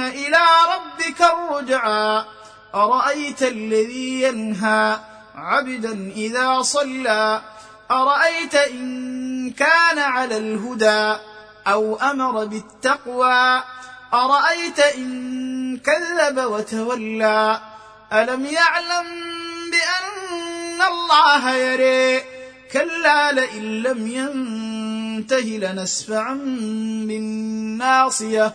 إلى ربك الرجعى. أرأيت الذي ينهى عبدا إذا صلى؟ أرأيت إن كان على الهدى أو أمر بالتقوى؟ أرأيت إن كذب وتولى؟ ألم يعلم بأن الله يري؟ كلا لئن لم ينته لنسفعا بالناصيه